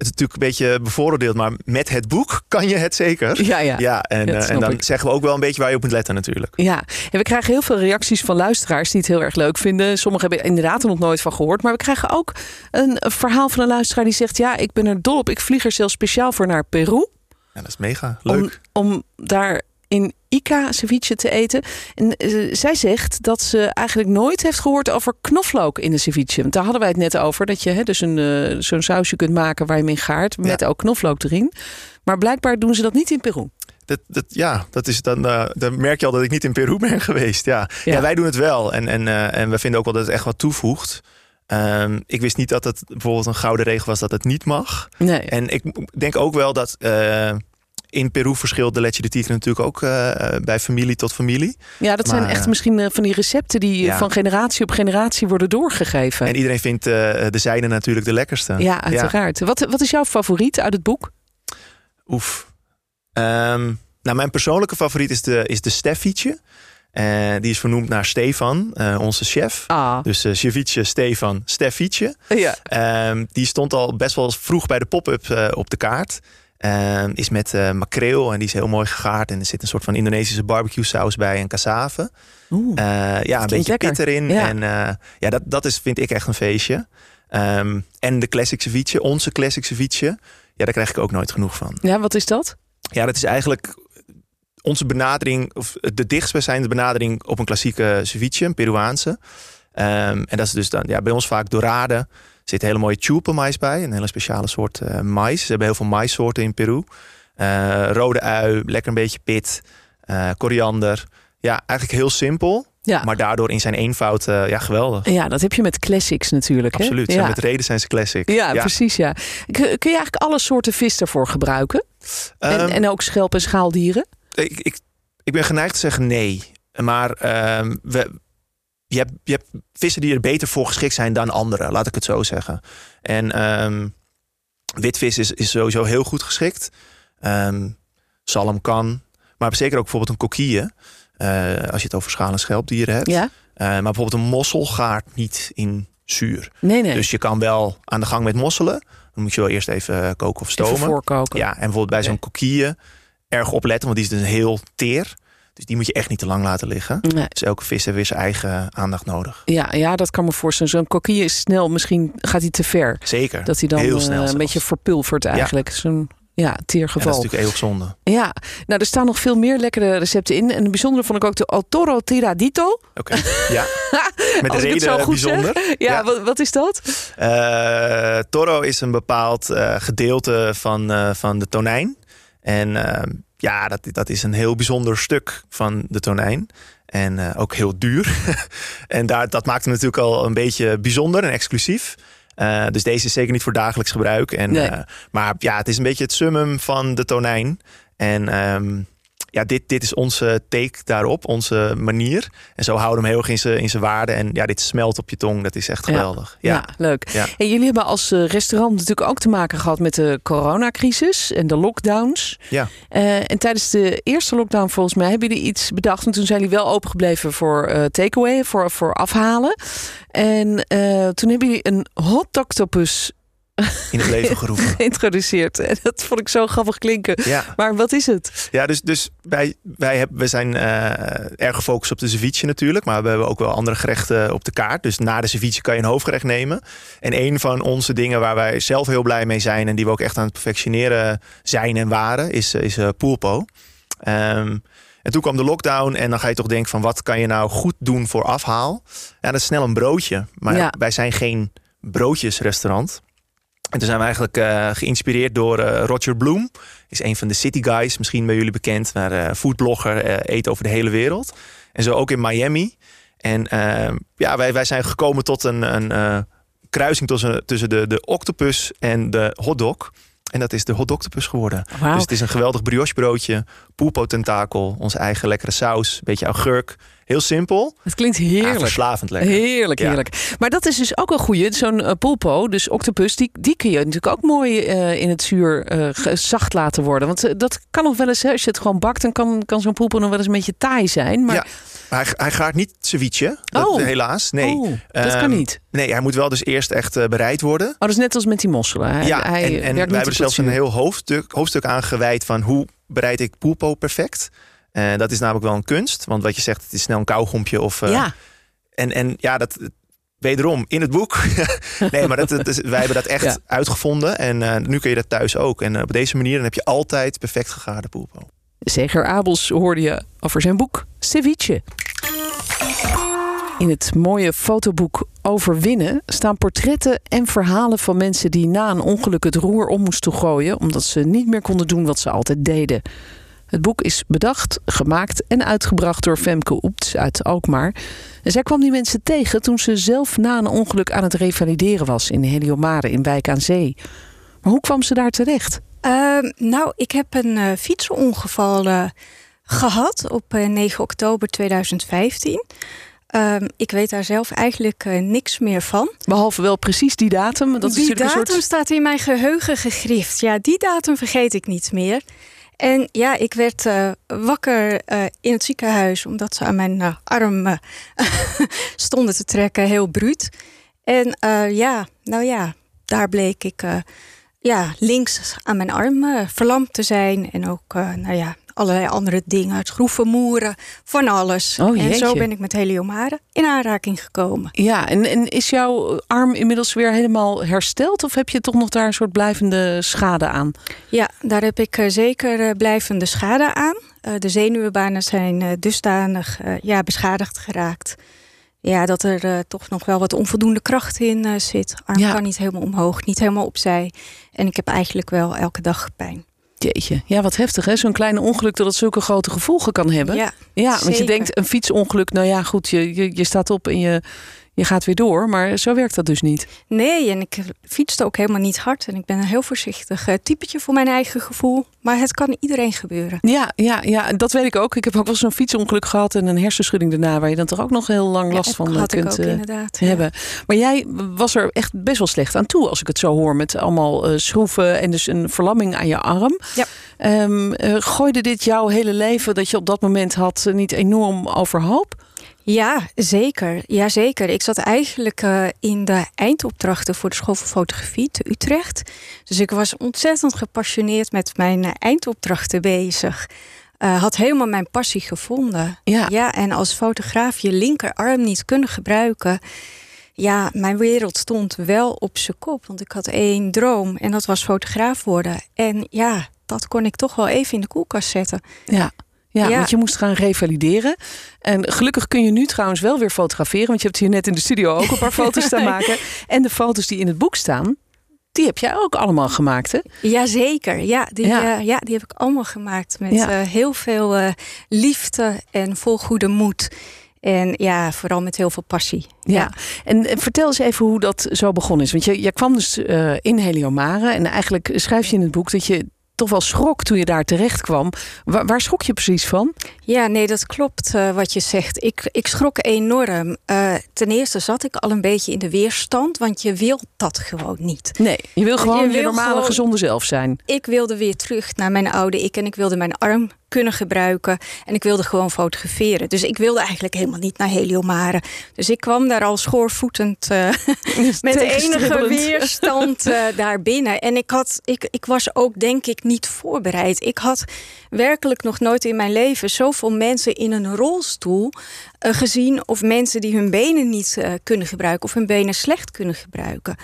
het is natuurlijk een beetje bevooroordeeld. Maar met het boek kan je het zeker. Ja, ja. Ja, en, eh, en dan ik. zeggen we ook wel een beetje waar je op moet letten natuurlijk. Ja, en we krijgen heel veel reacties van luisteraars die het heel erg leuk vinden. Sommigen hebben er inderdaad er nog nooit van gehoord. Maar we krijgen ook een, een verhaal van een luisteraar die zegt... ja, ik ben er dol op. Ik vlieg er zelfs speciaal voor naar Peru. Ja, dat is mega leuk. Om, om daar in Ica ceviche te eten. En eh, zij zegt dat ze eigenlijk nooit heeft gehoord over knoflook in de ceviche. Want daar hadden wij het net over. Dat je hè, dus een, eh, zo'n sausje kunt maken waar je in gaart. Met ook knoflook erin. Maar blijkbaar doen ze dat niet in Peru. Dat, dat, ja, dat is dan, eh, dan merk je al dat ik niet in Peru ben geweest. Ja, Ja. ja. wij doen het wel. En, en, en we vinden ook wel dat het echt wat toevoegt. Ehm, ik wist niet dat het bijvoorbeeld een gouden regel was dat het niet mag. Nee. En ik denk ook wel dat in Peru verschilt de leche de tigre natuurlijk ook eh, bij familie tot familie. Ja, dat zijn echt eh, misschien eh, van die recepten die ja. van generatie op generatie worden doorgegeven. En iedereen vindt de zijne natuurlijk de lekkerste. ja, uiteraard. Wat, wat is jouw favoriet uit het boek? Oef. Ehm, nou, mijn persoonlijke favoriet is de, is de Steffietje. Die is vernoemd naar Stefan, onze chef. Ah, Dus uh, ceviche Stefan Steffietje. ja. Ehm, die stond al best wel vroeg bij de pop-up op de kaart. Ehm, is met eh, makreel en die is heel mooi gegaard. En er zit een soort van Indonesische barbecue saus bij en cassave. Oeh. Eh, ja, een beetje lekker. pit erin. Ja. En eh, ja, dat, dat is, vind ik echt een feestje. Ehm, en de classic ceviche, onze classic ceviche. Ja, daar krijg ik ook nooit genoeg van. ja, wat is dat? Ja, dat is eigenlijk onze benadering, of de dichtstbijzijnde benadering op een klassieke ceviche, een Peruaanse. Ehm, en dat is dus dan ja, bij ons vaak dorade. Er zit hele mooie chulpa mais bij, een hele speciale soort eh mais. Ze hebben heel veel maissoorten in Peru. Eh, rode ui, lekker een beetje pit, eh, koriander. Ja, eigenlijk heel simpel, Ja. maar daardoor in zijn eenvoud ja, geweldig. ja, dat heb je met classics natuurlijk. hè? Absoluut. Ja. En met reden zijn ze classic. Ja, precies. Ja. Kun, kun je eigenlijk alle soorten vis daarvoor gebruiken? en, Ehm, en ook schelp- en schaaldieren? ik, ik, ik ben geneigd te zeggen nee. Maar ehm, we, je, hebt, je hebt vissen die er beter voor geschikt zijn dan andere, laat ik het zo zeggen. En ehm, witvis is, is sowieso heel goed geschikt. Ehm, zalm kan. Maar zeker ook bijvoorbeeld een kokkie. eh, als je het over schaal- en schelpdieren hebt. Ja? Eh, maar bijvoorbeeld een mossel gaart niet in zuur. Nee, nee. Dus je kan wel aan de gang met mosselen. Dan moet je wel eerst even eh, koken of Even stomen. voorkoken. Ja, en bijvoorbeeld bij zo'n kokkie erg opletten, want die is dus heel teer. Dus die moet je echt niet te lang laten liggen. Nee. Dus elke vis heeft weer zijn eigen aandacht nodig. Ja, ja, dat kan me voorstellen. Zo'n kokkie is snel, misschien gaat hij te ver. Zeker. Dat hij dan heel eh, snel een zelfs. beetje verpulvert eigenlijk. Zo'n ja, En dat is natuurlijk eeuwig zonde. Ja, nou er staan nog veel meer lekkere recepten in. En het bijzondere vond ik ook de El Toro Tiradito. Oké. Ja. Met Als reden goed zeg. bijzonder. Ja, Ja. Wat, wat is dat? Eh, toro is een bepaald eh, gedeelte van, van de tonijn. En eh, ja, dat, dat is een heel bijzonder stuk van de tonijn. En eh, ook heel duur. en daar, dat maakt hem natuurlijk al een beetje bijzonder en exclusief. Eh, dus deze is zeker niet voor dagelijks gebruik. En, Nee. eh, maar ja, het is een beetje het summum van de tonijn. En ehm, ja, dit, dit is onze take daarop, onze manier. En zo houden we hem heel erg in zijn, in zijn waarde. En ja, dit smelt op je tong. Dat is echt geweldig. Ja, Ja, leuk. Ja. En jullie hebben als eh, restaurant natuurlijk ook te maken gehad met de coronacrisis en de lockdowns. ja. Eh, en tijdens de eerste lockdown volgens mij hebben jullie iets bedacht. Want toen zijn jullie wel opengebleven voor eh takeaway, voor, voor afhalen. En toen hebben jullie een hot octopus in het leven geroepen. geïntroduceerd. En dat vond ik zo grappig klinken. Ja, Maar wat is het? ja dus, dus wij, wij, hebben, we zijn eh, erg gefocust op de ceviche natuurlijk. Maar we hebben ook wel andere gerechten op de kaart. Dus na de ceviche kan je een hoofdgerecht nemen. En een van onze dingen waar wij zelf heel blij mee zijn... en die we ook echt aan het perfectioneren zijn en waren... is, is eh, poolpo. Ehm, en toen kwam de lockdown en dan ga je toch denken van... wat kan je nou goed doen voor afhaal? Ja, dat is snel een broodje. Maar Ja. wij zijn geen broodjesrestaurant. En toen zijn we eigenlijk eh, geïnspireerd door eh, Roger Bloom. Is een van de city guys, misschien bij jullie bekend. Maar eh foodblogger, eet over de hele wereld. En zo ook in Miami. En eh, ja, wij, wij zijn gekomen tot een, een kruising tussen, tussen de, de octopus en de hotdog. En dat is de hot octopus geworden. Dus het is een geweldig brioche broodje, pulpo tentakel, onze eigen lekkere saus, een beetje augurk. Heel simpel, Het klinkt heerlijk. verslavend lekker. Heerlijk, Ja. heerlijk. Maar dat is dus ook een goeie. Zo'n eh, pulpo, dus octopus, die, die kun je natuurlijk ook mooi eh, in het zuur ge- zacht laten worden. Want dat kan nog wel eens, hè, als je het gewoon bakt, dan kan, kan zo'n pulpo nog wel eens een beetje taai zijn. Maar Ja, hij, hij gaat niet ceviche, dat, Oh. helaas. Nee. oh, dat kan Ehm, niet. Nee, hij moet wel dus eerst echt bereid worden. Oh, dat is net als met die mosselen. Hij, ja, hij en, en wij hebben er zelfs een heel hoofdstuk, hoofdstuk aan gewijd van hoe bereid ik pulpo perfect. Eh, dat is namelijk wel een kunst, want wat je zegt, het is snel een kauwgompje of. eh, Ja, En, en ja, dat wederom in het boek. nee, maar dat, dat is, wij hebben dat echt Ja. uitgevonden en eh, nu kun je dat thuis ook. En op deze manier dan heb je altijd perfect gegaarde pulpo. Zeger Abels hoorde je over zijn boek Ceviche. In het mooie fotoboek Overwinnen staan portretten en verhalen van mensen die na een ongeluk het roer om moesten gooien omdat ze niet meer konden doen wat ze altijd deden. Het boek is bedacht, gemaakt en uitgebracht door Femke Oept uit Alkmaar. En zij kwam die mensen tegen toen ze zelf na een ongeluk aan het revalideren was in Heliomare in Wijk aan Zee. Maar hoe kwam ze daar terecht? Ehm, nou, ik heb een eh, fietsongeval eh, gehad op eh, 9 oktober 2015. Ehm, ik weet daar zelf eigenlijk eh, niks meer van. Behalve wel precies die datum. Dat is die natuurlijk datum een soort staat in mijn geheugen gegrift. Ja, die datum vergeet ik niet meer. En ja, ik werd eh, wakker eh, in het ziekenhuis omdat ze aan mijn eh, arm stonden te trekken, heel bruut. En ja, nou ja, daar bleek ik ja, links aan mijn arm verlamd te zijn. En ook, nou ja, allerlei andere dingen, schroeven, moeren, van alles. Oh, en zo ben ik met heliomare in aanraking gekomen. Ja, en, en is jouw arm inmiddels weer helemaal hersteld? Of heb je toch nog daar een soort blijvende schade aan? Ja, daar heb ik eh, zeker eh, blijvende schade aan. Eh, de zenuwbanen zijn dusdanig ja, beschadigd geraakt. Ja, dat er toch nog wel wat onvoldoende kracht in zit. Arm Ja. kan niet helemaal omhoog, niet helemaal opzij. En ik heb eigenlijk wel elke dag pijn. Jeetje, ja, wat heftig hè? Zo'n klein ongeluk dat het zulke grote gevolgen kan hebben. Ja, Ja, want je denkt een fietsongeluk, nou ja, goed, je, je, je staat op en je, je gaat weer door. Maar zo werkt dat dus niet. nee, en ik fietste ook helemaal niet hard. En ik ben een heel voorzichtig eh, typetje voor mijn eigen gevoel. Maar het kan iedereen gebeuren. Ja, ja, ja, dat weet ik ook. Ik heb ook wel zo'n fietsongeluk gehad en een hersenschudding daarna, waar je dan toch ook nog heel lang last Ja, van had ik kunt ook eh, ja. hebben. Maar jij was er echt best wel slecht aan toe, als ik het zo hoor, met allemaal eh, schroeven en dus een verlamming aan je arm. Ja. Eh, gooide dit jouw hele leven dat je op dat moment had eh, niet enorm overhoop? Ja, zeker. Ja, zeker. Ik zat eigenlijk eh, in de eindopdrachten voor de School voor Fotografie te Utrecht. Dus ik was ontzettend gepassioneerd met mijn eindopdrachten bezig. Had helemaal mijn passie gevonden. Ja. Ja, en als fotograaf je linkerarm niet kunnen gebruiken. Ja, mijn wereld stond wel op zijn kop. Want ik had één droom en dat was fotograaf worden. En ja, dat kon ik toch wel even in de koelkast zetten. Ja. Ja, Ja. want je moest gaan revalideren. En gelukkig kun je nu trouwens wel weer fotograferen. Want je hebt hier net in de studio ook een paar foto's staan maken. En de foto's die in het boek staan, die heb jij ook allemaal gemaakt, hè? Jazeker, ja die, Ja. ja. ja, die heb ik allemaal gemaakt met Ja. eh, heel veel eh, liefde en vol goede moed. En ja, vooral met heel veel passie. Ja. En, en vertel eens even hoe dat zo begonnen is. Want je, je kwam dus eh, in Heliomare. En eigenlijk schrijf je in het boek dat je toch wel schrok toen je daar terecht kwam. Waar, waar schrok je precies van? Ja, nee, dat klopt uh, wat je zegt. Ik, ik schrok enorm. Uh, ten eerste zat ik al een beetje in de weerstand, want je wilt dat gewoon niet. Nee, je wil gewoon je, je normale, gewoon, gezonde zelf zijn. Ik wilde weer terug naar mijn oude ik en ik wilde mijn arm kunnen gebruiken. En ik wilde gewoon fotograferen. Dus ik wilde eigenlijk helemaal niet naar Heliomare. Dus ik kwam daar al schoorvoetend uh, met enige weerstand daar binnen. En ik, had, ik, ik was ook denk ik niet voorbereid. Ik had werkelijk nog nooit in mijn leven zoveel mensen in een rolstoel uh, gezien. Of mensen die hun benen niet kunnen gebruiken. Of hun benen slecht kunnen gebruiken.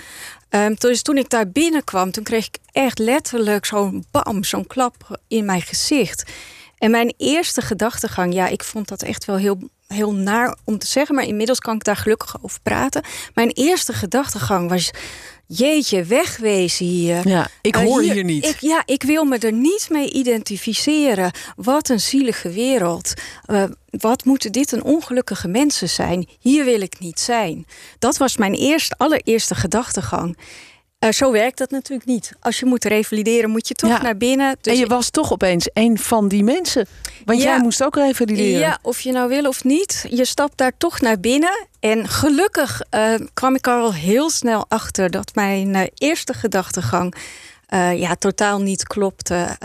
Um, dus toen ik daar binnenkwam, toen kreeg ik echt letterlijk zo'n bam, zo'n klap in mijn gezicht. En mijn eerste gedachtegang, ja, ik vond dat echt wel heel, heel naar om te zeggen, maar inmiddels kan ik daar gelukkig over praten. Mijn eerste gedachtegang was. Jeetje, wegwezen hier. Ja, ik eh, hoor hier, niet. Ik, ja, ik wil me er niet mee identificeren. Wat een zielige wereld. Uh, wat moeten dit een ongelukkige mensen zijn? Hier wil ik niet zijn. Dat was mijn eerste, allereerste gedachtegang. Uh, zo werkt dat natuurlijk niet. Als je moet revalideren, moet je toch naar binnen. Dus en je was toch opeens een van die mensen. Want jij moest ook revalideren. Ja, of je nou wil of niet. Je stapt daar toch naar binnen. En gelukkig uh, kwam ik er al heel snel achter dat mijn uh, eerste gedachtegang ja, totaal niet klopte.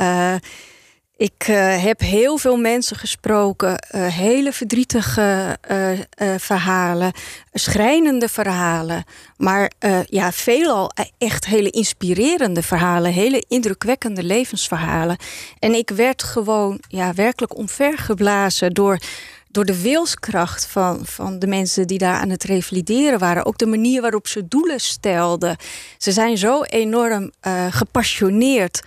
Ik uh, heb heel veel mensen gesproken, uh, hele verdrietige uh, verhalen, schrijnende verhalen, maar ja, veelal echt hele inspirerende verhalen, hele indrukwekkende levensverhalen. En ik werd gewoon ja, werkelijk omvergeblazen door, door de wilskracht van, van de mensen die daar aan het revalideren waren. Ook de manier waarop ze doelen stelden. Ze zijn zo enorm gepassioneerd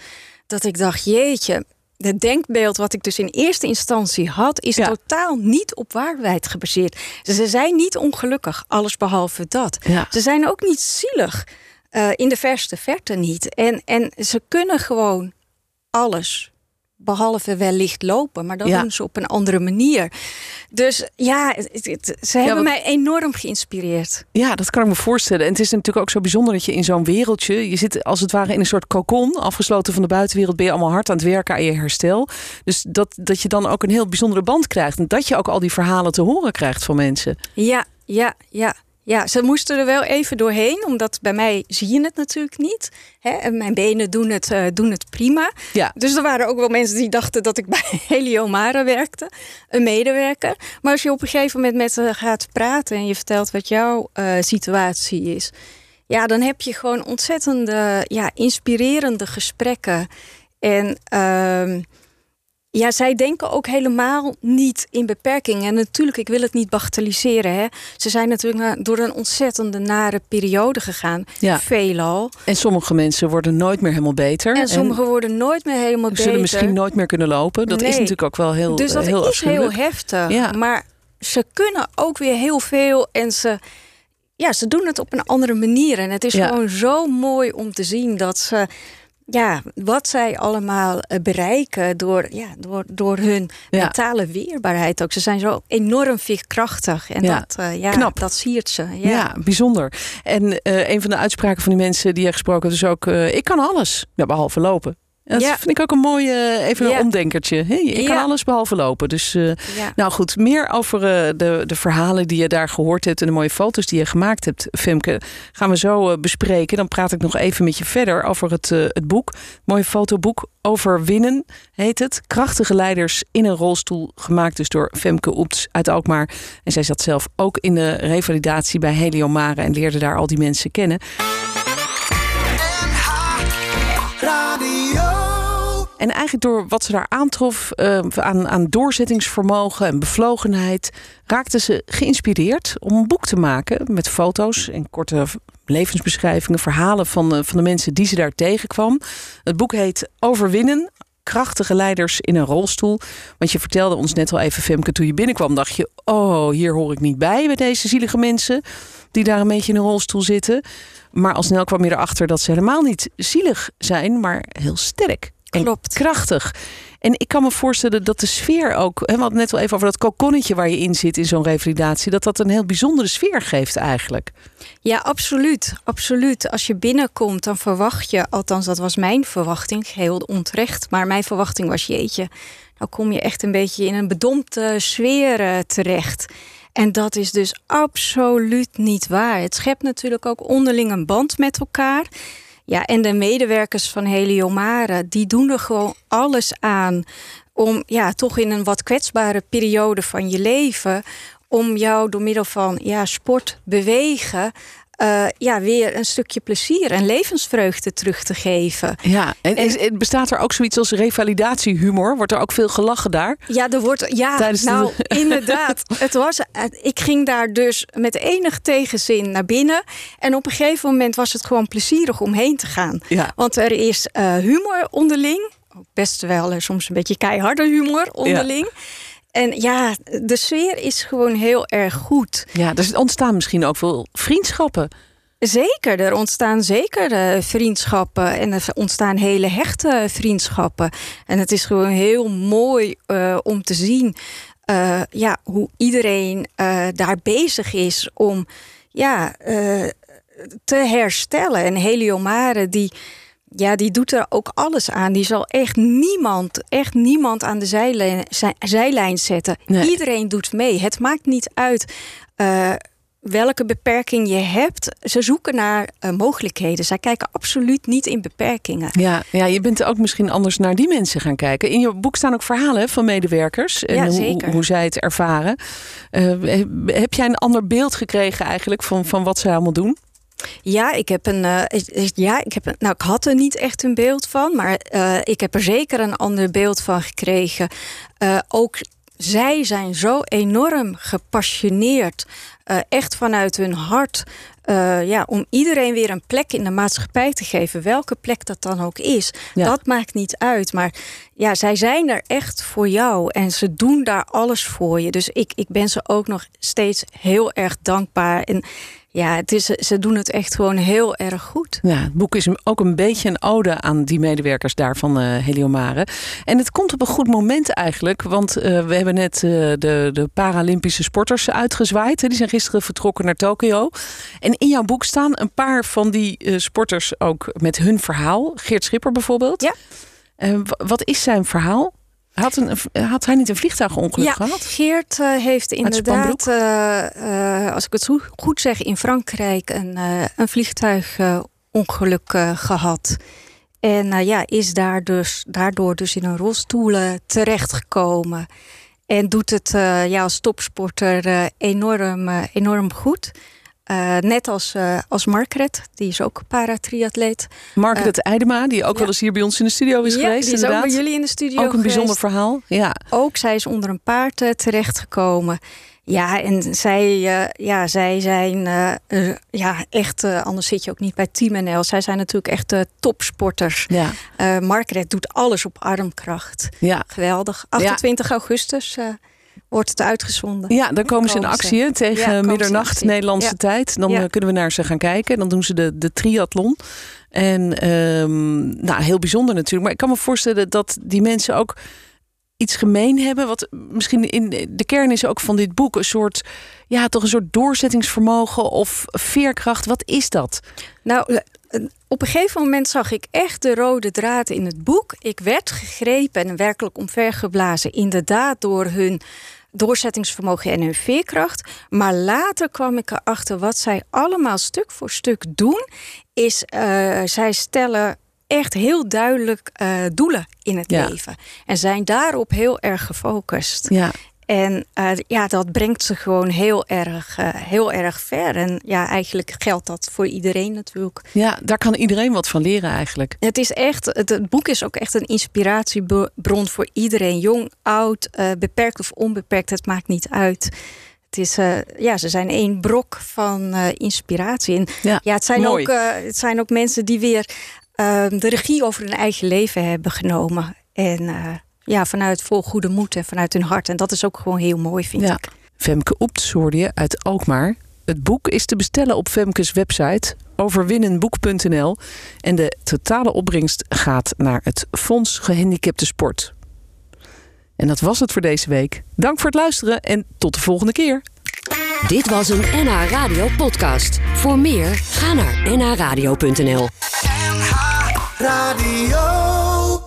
dat ik dacht, jeetje, het denkbeeld wat ik dus in eerste instantie had, is totaal niet op waarheid gebaseerd. Ze zijn niet ongelukkig, alles behalve dat. Ze zijn ook niet zielig, uh, in de verste verte niet. En, en ze kunnen gewoon alles behalve wellicht lopen, maar dat doen ze op een andere manier. Dus ja, ze hebben mij enorm geïnspireerd. Ja, dat kan ik me voorstellen. En het is natuurlijk ook zo bijzonder dat je in zo'n wereldje, je zit als het ware in een soort kokon, afgesloten van de buitenwereld, ben je allemaal hard aan het werken aan je herstel. Dus dat, dat je dan ook een heel bijzondere band krijgt en dat je ook al die verhalen te horen krijgt van mensen. Ja, ja, ja. Ja, ze moesten er wel even doorheen, omdat bij mij zie je het natuurlijk niet. Hè? En mijn benen doen het, uh, doen het prima. Ja. Dus er waren ook wel mensen die dachten dat ik bij Heliomara werkte, een medewerker. Maar als je op een gegeven moment met ze gaat praten en je vertelt wat jouw uh, situatie is, ja, dan heb je gewoon ontzettende, ja, inspirerende gesprekken. En. Uh, ja, zij denken ook helemaal niet in beperkingen. En natuurlijk, ik wil het niet bagatelliseren. Hè. Ze zijn natuurlijk door een ontzettende nare periode gegaan. Ja. Veelal. En sommige mensen worden nooit meer helemaal beter. En sommigen worden nooit meer helemaal beter. Zullen misschien nooit meer kunnen lopen. Dat is natuurlijk ook wel heel Dus dat heel is heel heftig. Ja. Maar ze kunnen ook weer heel veel. En ze, ja, ze doen het op een andere manier. En het is gewoon zo mooi om te zien dat ze ja, wat zij allemaal eh, bereiken door, ja, door, door hun mentale weerbaarheid ook. Ze zijn zo enorm veerkrachtig. En ja. dat, uh, ja, Knap. dat siert ze. Ja, ja bijzonder. En uh, een van de uitspraken van die mensen die je gesproken hebt is ook... Uh, ik kan alles, ja, behalve lopen. Dat ja. vind ik ook een mooie, even een omdenkertje. Hey, ik kan alles behalve lopen. Dus uh, nou goed, meer over uh, de, de verhalen die je daar gehoord hebt en de mooie foto's die je gemaakt hebt, Femke, gaan we zo uh, bespreken. Dan praat ik nog even met je verder over het, het boek. Mooie fotoboek Overwinnen heet het. Krachtige leiders in een rolstoel, gemaakt dus door Femke Oeps uit Alkmaar. En zij zat zelf ook in de revalidatie bij Heliomare en leerde daar al die mensen kennen. En eigenlijk door wat ze daar aantrof uh, aan, aan doorzettingsvermogen en bevlogenheid, raakte ze geïnspireerd om een boek te maken met foto's en korte levensbeschrijvingen, verhalen van, de, van de mensen die ze daar tegenkwam. Het boek heet Overwinnen. Krachtige leiders in een rolstoel. Want je vertelde ons net al even, Femke, toen je binnenkwam, dacht je: Oh, hier hoor ik niet bij bij deze zielige mensen die daar een beetje in een rolstoel zitten. Maar al snel kwam je erachter dat ze helemaal niet zielig zijn, maar heel sterk. En Klopt. krachtig. En ik kan me voorstellen dat de sfeer ook, hè, we hadden net wel even over dat kokonnetje waar je in zit in zo'n revalidatie, dat dat een heel bijzondere sfeer geeft eigenlijk. Ja, absoluut. Absoluut. Als je binnenkomt, dan verwacht je, althans dat was mijn verwachting, heel onterecht, maar mijn verwachting was jeetje, nou kom je echt een beetje in een bedompte sfeer eh, terecht. En dat is dus absoluut niet waar. Het schept natuurlijk ook onderling een band met elkaar. Ja, en de medewerkers van Heliomare, die doen er gewoon alles aan om ja, toch in een wat kwetsbare periode van je leven, om jou door middel van ja, sport, bewegen, uh, ja, weer een stukje plezier en levensvreugde terug te geven. Ja, en, en bestaat er ook zoiets als revalidatiehumor? Wordt er ook veel gelachen daar? Ja, er wordt. Ja, Tijdens nou, de... inderdaad. Het was, ik ging daar dus met enig tegenzin naar binnen. En op een gegeven moment was het gewoon plezierig om heen te gaan. Ja. Want er is uh, humor onderling. Best wel uh, soms een beetje keiharde humor onderling. Ja. En ja, de sfeer is gewoon heel erg goed. Ja, dus er ontstaan misschien ook veel vriendschappen. Zeker, er ontstaan zeker uh, vriendschappen en er ontstaan hele hechte vriendschappen. En het is gewoon heel mooi uh, om te zien uh, ja, hoe iedereen daar bezig is om ja, te herstellen. En Heliomare die ja, die doet er ook alles aan. Die zal echt niemand, echt niemand aan de zijlijn, zijlijn zetten. Nee. Iedereen doet mee. Het maakt niet uit uh, welke beperking je hebt. Ze zoeken naar uh, mogelijkheden. Zij kijken absoluut niet in beperkingen. Ja, ja, je bent ook misschien anders naar die mensen gaan kijken. In je boek staan ook verhalen van medewerkers. En ja, hoe, hoe, zij het ervaren. Uh, heb jij een ander beeld gekregen eigenlijk van, van wat zij allemaal doen? Ja, ik heb een. Uh, ja, ik heb een, nou, ik had er niet echt een beeld van, maar uh, ik heb er zeker een ander beeld van gekregen. Uh, ook zij zijn zo enorm gepassioneerd, echt vanuit hun hart. ja, om iedereen weer een plek in de maatschappij te geven, welke plek dat dan ook is, ja. dat maakt niet uit. Maar ja, zij zijn er echt voor jou en ze doen daar alles voor je. Dus ik, ik ben ze ook nog steeds heel erg dankbaar. En ja, het is, ze doen het echt gewoon heel erg goed. Ja, het boek is ook een beetje een ode aan die medewerkers daar van uh, Heliomare. En het komt op een goed moment eigenlijk. Want uh, we hebben net uh, de, de Paralympische sporters uitgezwaaid. Die zijn gisteren vertrokken naar Tokio. En in jouw boek staan een paar van die sporters ook met hun verhaal. Geert Schipper bijvoorbeeld. Ja. wat is zijn verhaal? Had, een, had hij niet een vliegtuigongeluk ja, gehad? Geert uh, heeft inderdaad, uh, uh, als ik het goed zeg, in Frankrijk een, een vliegtuigongeluk gehad. En ja, is daar dus, daardoor dus in een rolstoel terechtgekomen. En doet het ja, als topsporter enorm, enorm goed. Uh, net als, uh, als Margaret, die is ook paratriatleet. Margaret uh, Eidema, die ook ja. wel eens hier bij ons in de studio is ja, geweest. Die is inderdaad. ook bij jullie in de studio Ook een bijzonder verhaal, ja. Ook zij is onder een paard terechtgekomen. Ja, en zij, ja, zij zijn ja, echt, anders zit je ook niet bij Team NL. Zij zijn natuurlijk echt topsporters. Ja. Margaret doet alles op armkracht. Ja. Geweldig. 28 augustus wordt het uitgezonden. Ja, dan komen ze in actie tegen ja, middernacht Nederlandse ja. tijd. Dan ja. kunnen we naar ze gaan kijken. Dan doen ze de, de triathlon. En um, nou, heel bijzonder natuurlijk. Maar ik kan me voorstellen dat die mensen ook iets gemeen hebben. Wat misschien in de kern is ook van dit boek. Een soort, ja, toch een soort doorzettingsvermogen of veerkracht. Wat is dat? Nou, op een gegeven moment zag ik echt de rode draad in het boek. Ik werd gegrepen en werkelijk omvergeblazen. Inderdaad door hun doorzettingsvermogen en hun veerkracht. Maar later kwam ik erachter wat zij allemaal stuk voor stuk doen. Is uh, zij stellen echt heel duidelijk uh, doelen in het ja. leven. En zijn daarop heel erg gefocust. Ja. En uh, ja, dat brengt ze gewoon heel erg, uh, heel erg ver. En ja, eigenlijk geldt dat voor iedereen natuurlijk. Ja, daar kan iedereen wat van leren eigenlijk. Het is echt, het, het boek is ook echt een inspiratiebron voor iedereen. Jong, oud, uh, beperkt of onbeperkt, het maakt niet uit. Het is, ja, ze zijn één brok van inspiratie. En ja, ja het, zijn mooi. ook, het zijn ook mensen die weer Ehm, de regie over hun eigen leven hebben genomen. En eh, ja, vanuit vol goede moed en vanuit hun hart. En dat is ook gewoon heel mooi, vind ik. Femke Oeps hoorde uit Alkmaar. Het boek is te bestellen op Femke's website overwinnenboek.nl. En de totale opbrengst gaat naar het Fonds Gehandicapte Sport. En dat was het voor deze week. Dank voor het luisteren en tot de volgende keer. Dit was een NH Radio podcast. Voor meer, ga naar nhradio.nl. Radio.